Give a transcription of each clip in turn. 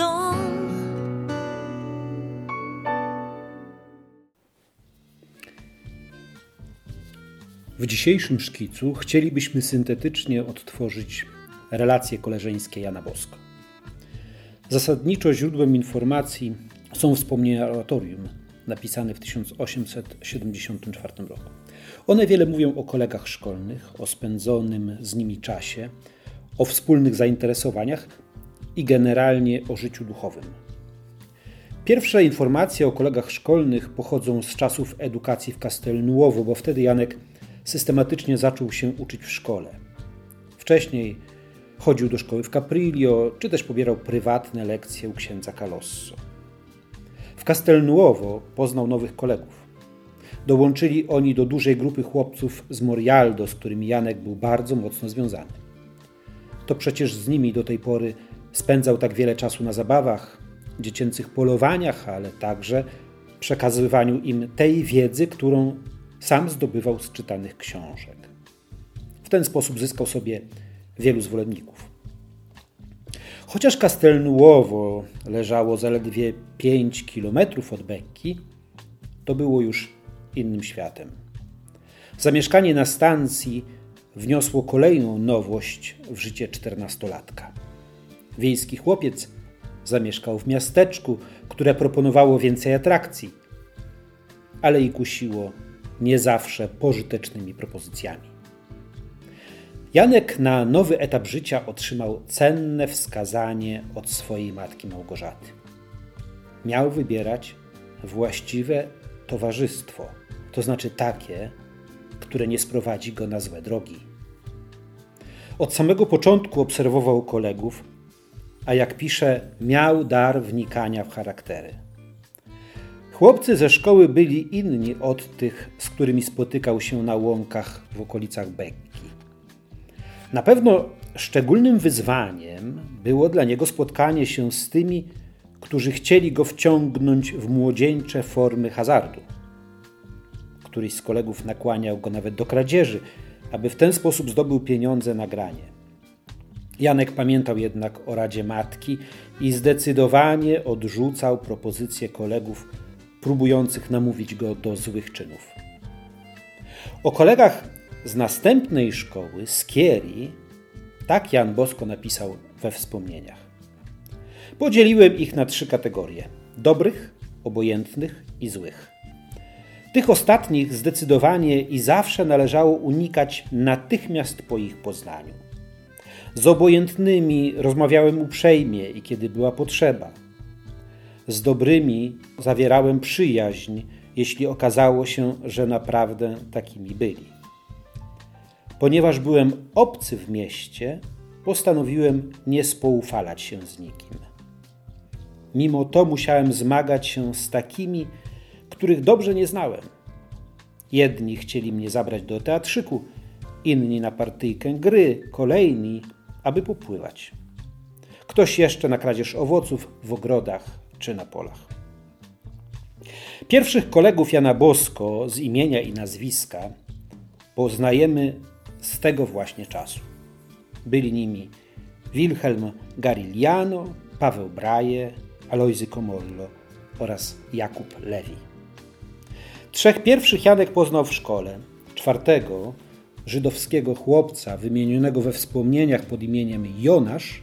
dom. W dzisiejszym szkicu chcielibyśmy syntetycznie odtworzyć relacje koleżeńskie Jana Bosko. Zasadniczo źródłem informacji są wspomnienia oratorium napisane w 1874 roku. One wiele mówią o kolegach szkolnych, o spędzonym z nimi czasie, o wspólnych zainteresowaniach, i generalnie o życiu duchowym. Pierwsze informacje o kolegach szkolnych pochodzą z czasów edukacji w Castelnuovo, bo wtedy Janek systematycznie zaczął się uczyć w szkole. Wcześniej chodził do szkoły w Caprillo, czy też pobierał prywatne lekcje u księdza Calosso. W Castelnuovo poznał nowych kolegów. Dołączyli oni do dużej grupy chłopców z Morialdo, z którymi Janek był bardzo mocno związany. To przecież z nimi do tej pory spędzał tak wiele czasu na zabawach, dziecięcych polowaniach, ale także przekazywaniu im tej wiedzy, którą sam zdobywał z czytanych książek. W ten sposób zyskał sobie wielu zwolenników. Chociaż Castelnuovo leżało zaledwie 5 kilometrów od Becchi, to było już innym światem. Zamieszkanie na stacji wniosło kolejną nowość w życie czternastolatka. Wiejski chłopiec zamieszkał w miasteczku, które proponowało więcej atrakcji, ale i kusiło nie zawsze pożytecznymi propozycjami. Janek na nowy etap życia otrzymał cenne wskazanie od swojej matki Małgorzaty. Miał wybierać właściwe towarzystwo, to znaczy takie, które nie sprowadzi go na złe drogi. Od samego początku obserwował kolegów, a jak pisze, miał dar wnikania w charaktery. Chłopcy ze szkoły byli inni od tych, z którymi spotykał się na łąkach w okolicach Bekki. Na pewno szczególnym wyzwaniem było dla niego spotkanie się z tymi, którzy chcieli go wciągnąć w młodzieńcze formy hazardu. Któryś z kolegów nakłaniał go nawet do kradzieży, aby w ten sposób zdobył pieniądze na granie. Janek pamiętał jednak o radzie matki i zdecydowanie odrzucał propozycje kolegów próbujących namówić go do złych czynów. O kolegach z następnej szkoły, z Kieri, tak Jan Bosko napisał we wspomnieniach. Podzieliłem ich na trzy kategorie: dobrych, obojętnych i złych. Tych ostatnich zdecydowanie i zawsze należało unikać natychmiast po ich poznaniu. Z obojętnymi rozmawiałem uprzejmie i kiedy była potrzeba. Z dobrymi zawierałem przyjaźń, jeśli okazało się, że naprawdę takimi byli. Ponieważ byłem obcy w mieście, postanowiłem nie spoufalać się z nikim. Mimo to musiałem zmagać się z takimi, których dobrze nie znałem. Jedni chcieli mnie zabrać do teatrzyku, inni na partyjkę gry, kolejni, aby popływać. Ktoś jeszcze na kradzież owoców w ogrodach czy na polach. Pierwszych kolegów Jana Bosko z imienia i nazwiska poznajemy z tego właśnie czasu. Byli nimi Wilhelm Garigliano, Paweł Braje, Alojzy Komollo oraz Jakub Lewi. Trzech pierwszych Janek poznał w szkole. Czwartego, żydowskiego chłopca wymienionego we wspomnieniach pod imieniem Jonasz,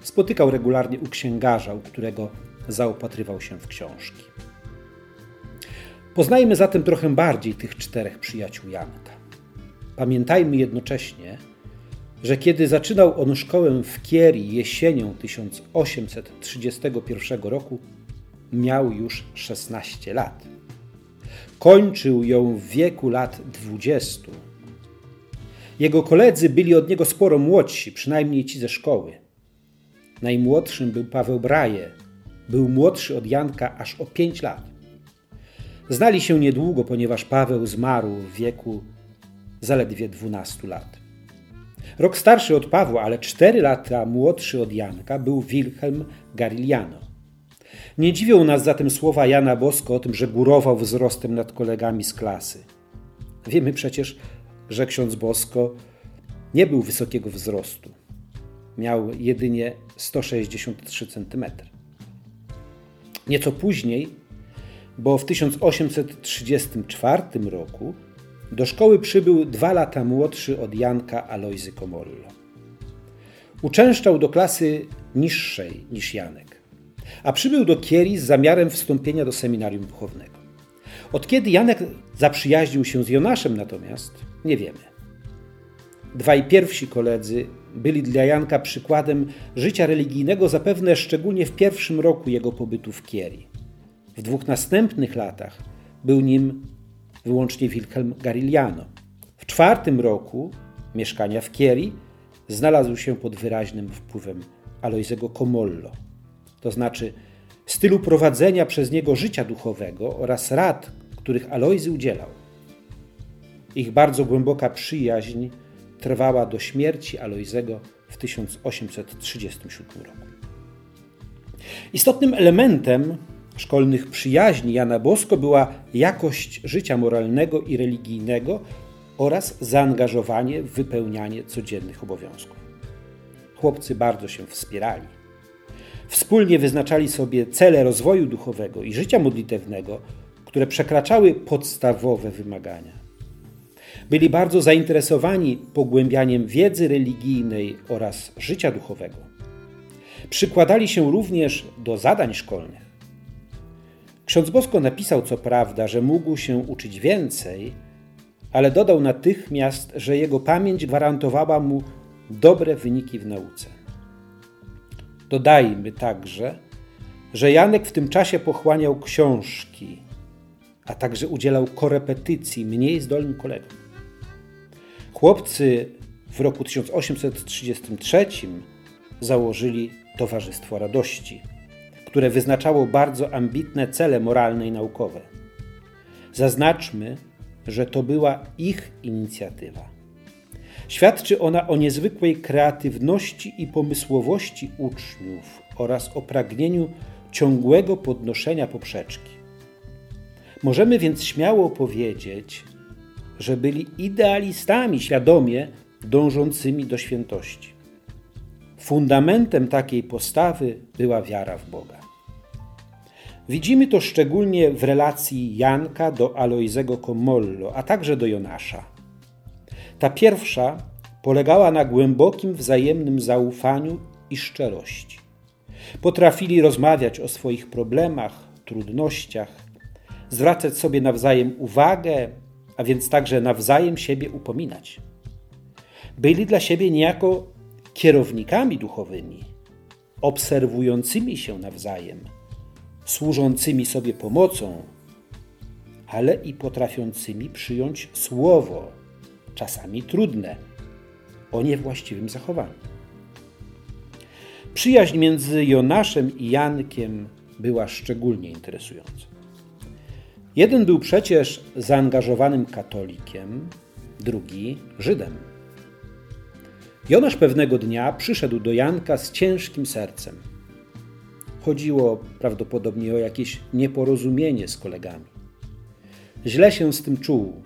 spotykał regularnie u księgarza, u którego zaopatrywał się w książki. Poznajmy zatem trochę bardziej tych czterech przyjaciół Janka. Pamiętajmy jednocześnie, że kiedy zaczynał on szkołę w Kieri jesienią 1831 roku, miał już 16 lat. Kończył ją w wieku lat 20. Jego koledzy byli od niego sporo młodsi, przynajmniej ci ze szkoły. Najmłodszym był Paweł Braje. Był młodszy od Janka aż o 5 lat. Znali się niedługo, ponieważ Paweł zmarł w wieku zaledwie 12 lat. Rok starszy od Pawła, ale 4 lata młodszy od Janka był Wilhelm Garigliano. Nie dziwią nas zatem słowa Jana Bosko o tym, że górował wzrostem nad kolegami z klasy. Wiemy przecież, że ksiądz Bosko nie był wysokiego wzrostu. Miał jedynie 163 cm. Nieco później, bo w 1834 roku do szkoły przybył dwa lata młodszy od Janka Alojzy Komollo. Uczęszczał do klasy niższej niż Janek, a przybył do Kieri z zamiarem wstąpienia do seminarium duchownego. Od kiedy Janek zaprzyjaźnił się z Jonaszem natomiast, nie wiemy. Dwaj pierwsi koledzy byli dla Janka przykładem życia religijnego zapewne szczególnie w pierwszym roku jego pobytu w Kieri. W dwóch następnych latach był nim wyłącznie Wilhelm Garigliano. W czwartym roku mieszkania w Kieri znalazł się pod wyraźnym wpływem Alojzego Comollo, to znaczy stylu prowadzenia przez niego życia duchowego oraz rad, których Alojzy udzielał. Ich bardzo głęboka przyjaźń trwała do śmierci Alojzego w 1837 roku. Istotnym elementem szkolnych przyjaźni Jana Bosko była jakość życia moralnego i religijnego oraz zaangażowanie w wypełnianie codziennych obowiązków. Chłopcy bardzo się wspierali. Wspólnie wyznaczali sobie cele rozwoju duchowego i życia modlitewnego, które przekraczały podstawowe wymagania. Byli bardzo zainteresowani pogłębianiem wiedzy religijnej oraz życia duchowego. Przykładali się również do zadań szkolnych. Ksiądz Bosko napisał co prawda, że mógł się uczyć więcej, ale dodał natychmiast, że jego pamięć gwarantowała mu dobre wyniki w nauce. Dodajmy także, że Janek w tym czasie pochłaniał książki, a także udzielał korepetycji mniej zdolnym kolegom. Chłopcy w roku 1833 założyli Towarzystwo Radości, które wyznaczało bardzo ambitne cele moralne i naukowe. Zaznaczmy, że to była ich inicjatywa. Świadczy ona o niezwykłej kreatywności i pomysłowości uczniów oraz o pragnieniu ciągłego podnoszenia poprzeczki. Możemy więc śmiało powiedzieć, że byli idealistami świadomie dążącymi do świętości. Fundamentem takiej postawy była wiara w Boga. Widzimy to szczególnie w relacji Janka do Alojzego Komollo, a także do Jonasza. Ta pierwsza polegała na głębokim wzajemnym zaufaniu i szczerości. Potrafili rozmawiać o swoich problemach, trudnościach, zwracać sobie nawzajem uwagę, a więc także nawzajem siebie upominać. Byli dla siebie niejako kierownikami duchowymi, obserwującymi się nawzajem, służącymi sobie pomocą, ale i potrafiącymi przyjąć słowo, czasami trudne, o niewłaściwym zachowaniu. Przyjaźń między Jonaszem i Jankiem była szczególnie interesująca. Jeden był przecież zaangażowanym katolikiem, drugi Żydem. Jonasz pewnego dnia przyszedł do Janka z ciężkim sercem. Chodziło prawdopodobnie o jakieś nieporozumienie z kolegami. Źle się z tym czuł,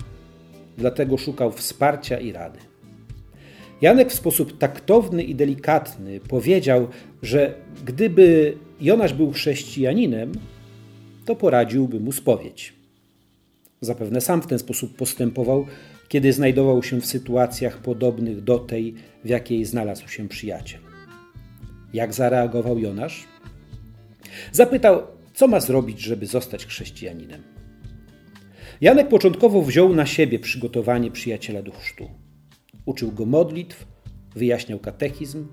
dlatego szukał wsparcia i rady. Janek w sposób taktowny i delikatny powiedział, że gdyby Jonasz był chrześcijaninem, to poradziłby mu spowiedź. Zapewne sam w ten sposób postępował, kiedy znajdował się w sytuacjach podobnych do tej, w jakiej znalazł się przyjaciel. Jak zareagował Jonasz? Zapytał, co ma zrobić, żeby zostać chrześcijaninem. Janek początkowo wziął na siebie przygotowanie przyjaciela do chrztu. Uczył go modlitw, wyjaśniał katechizm,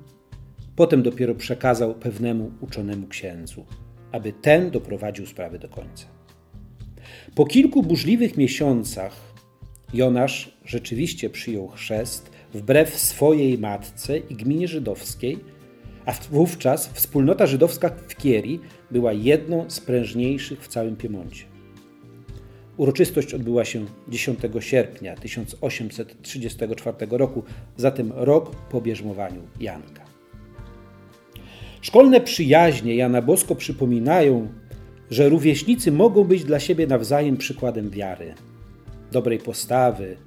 potem dopiero przekazał pewnemu uczonemu księdzu, aby ten doprowadził sprawę do końca. Po kilku burzliwych miesiącach Jonasz rzeczywiście przyjął chrzest wbrew swojej matce i gminie żydowskiej, a wówczas wspólnota żydowska w Kieri była jedną z prężniejszych w całym Piemoncie. Uroczystość odbyła się 10 sierpnia 1834 roku, zatem rok po bierzmowaniu Janka. Szkolne przyjaźnie Jana Bosko przypominają, że rówieśnicy mogą być dla siebie nawzajem przykładem wiary, dobrej postawy,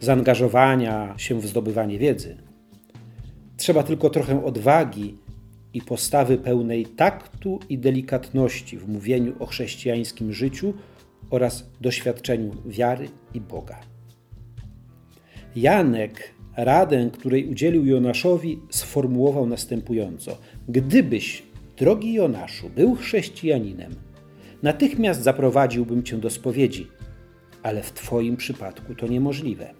zaangażowania się w zdobywanie wiedzy. Trzeba tylko trochę odwagi i postawy pełnej taktu i delikatności w mówieniu o chrześcijańskim życiu oraz doświadczeniu wiary i Boga. Janek radę, której udzielił Jonaszowi, sformułował następująco: Gdybyś, drogi Jonaszu, był chrześcijaninem, natychmiast zaprowadziłbym cię do spowiedzi, ale w Twoim przypadku to niemożliwe.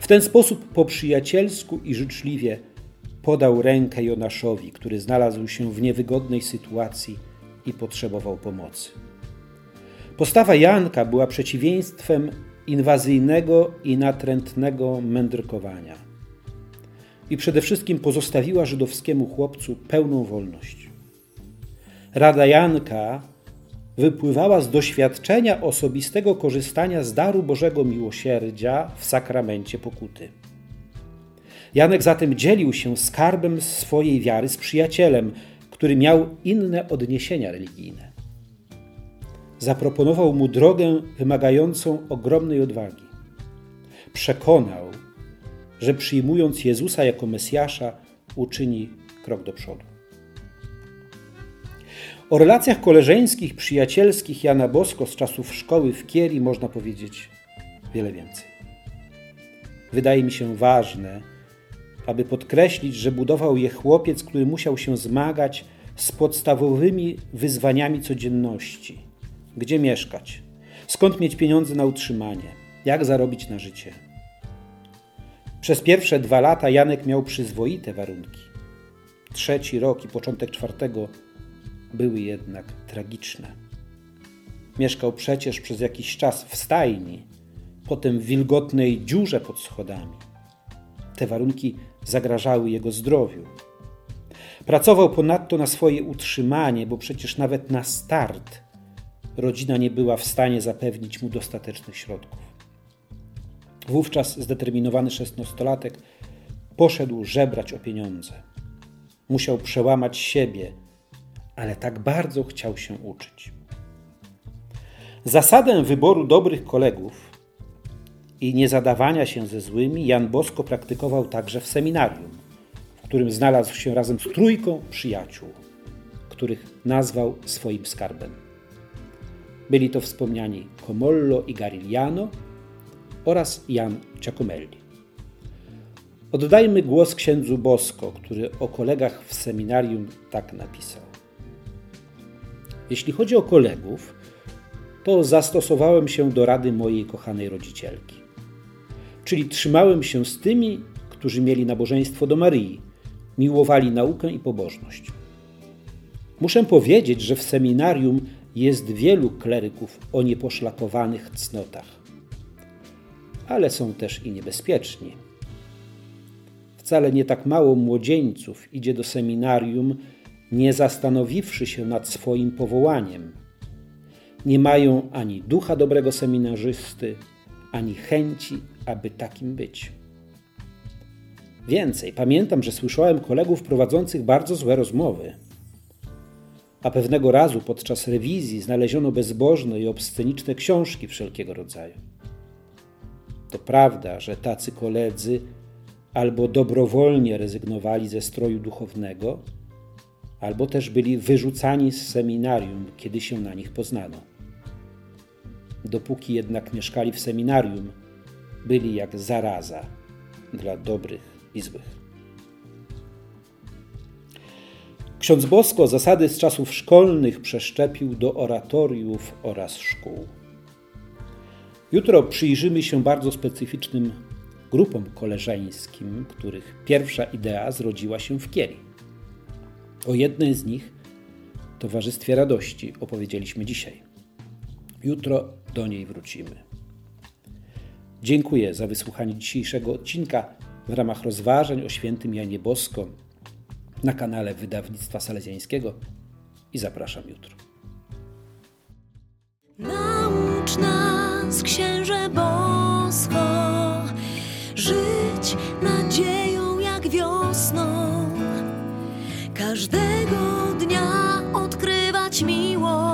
W ten sposób po przyjacielsku i życzliwie podał rękę Jonaszowi, który znalazł się w niewygodnej sytuacji i potrzebował pomocy. Postawa Janka była przeciwieństwem inwazyjnego i natrętnego mędrkowania. I przede wszystkim pozostawiła żydowskiemu chłopcu pełną wolność. Rada Janka wypływała z doświadczenia osobistego korzystania z daru Bożego Miłosierdzia w sakramencie pokuty. Janek zatem dzielił się skarbem swojej wiary z przyjacielem, który miał inne odniesienia religijne. Zaproponował mu drogę wymagającą ogromnej odwagi. Przekonał, że przyjmując Jezusa jako Mesjasza, uczyni krok do przodu. O relacjach koleżeńskich, przyjacielskich Jana Bosko z czasów szkoły w Kieri można powiedzieć wiele więcej. Wydaje mi się ważne, aby podkreślić, że budował je chłopiec, który musiał się zmagać z podstawowymi wyzwaniami codzienności. Gdzie mieszkać? Skąd mieć pieniądze na utrzymanie? Jak zarobić na życie? Przez pierwsze dwa lata Janek miał przyzwoite warunki. Trzeci rok i początek czwartego były jednak tragiczne. Mieszkał przecież przez jakiś czas w stajni, potem w wilgotnej dziurze pod schodami. Te warunki zagrażały jego zdrowiu. Pracował ponadto na swoje utrzymanie, bo przecież nawet na start rodzina nie była w stanie zapewnić mu dostatecznych środków. Wówczas zdeterminowany szesnastolatek poszedł żebrać o pieniądze. Musiał przełamać siebie, ale tak bardzo chciał się uczyć. Zasadę wyboru dobrych kolegów i niezadawania się ze złymi Jan Bosko praktykował także w seminarium, w którym znalazł się razem z trójką przyjaciół, których nazwał swoim skarbem. Byli to wspomniani Comollo i Garigliano oraz Jan Giacomelli. Oddajmy głos księdzu Bosko, który o kolegach w seminarium tak napisał. Jeśli chodzi o kolegów, to zastosowałem się do rady mojej kochanej rodzicielki. Czyli trzymałem się z tymi, którzy mieli nabożeństwo do Maryi, miłowali naukę i pobożność. Muszę powiedzieć, że w seminarium jest wielu kleryków o nieposzlakowanych cnotach, ale są też i niebezpieczni. Wcale nie tak mało młodzieńców idzie do seminarium, nie zastanowiwszy się nad swoim powołaniem. Nie mają ani ducha dobrego seminarzysty, ani chęci, aby takim być. Więcej, pamiętam, że słyszałem kolegów prowadzących bardzo złe rozmowy. A pewnego razu podczas rewizji znaleziono bezbożne i obsceniczne książki wszelkiego rodzaju. To prawda, że tacy koledzy albo dobrowolnie rezygnowali ze stroju duchownego, albo też byli wyrzucani z seminarium, kiedy się na nich poznano. Dopóki jednak mieszkali w seminarium, byli jak zaraza dla dobrych i złych. Ksiądz Bosko zasady z czasów szkolnych przeszczepił do oratoriów oraz szkół. Jutro przyjrzymy się bardzo specyficznym grupom koleżeńskim, których pierwsza idea zrodziła się w Kieli. O jednej z nich, Towarzystwie Radości, opowiedzieliśmy dzisiaj. Jutro do niej wrócimy. Dziękuję za wysłuchanie dzisiejszego odcinka w ramach rozważań o świętym Janie Bosko na kanale Wydawnictwa Salezjańskiego i zapraszam jutro. Naucz nas, księże Bosko, żyć nadzieją jak wiosną każdego dnia odkrywać miłość.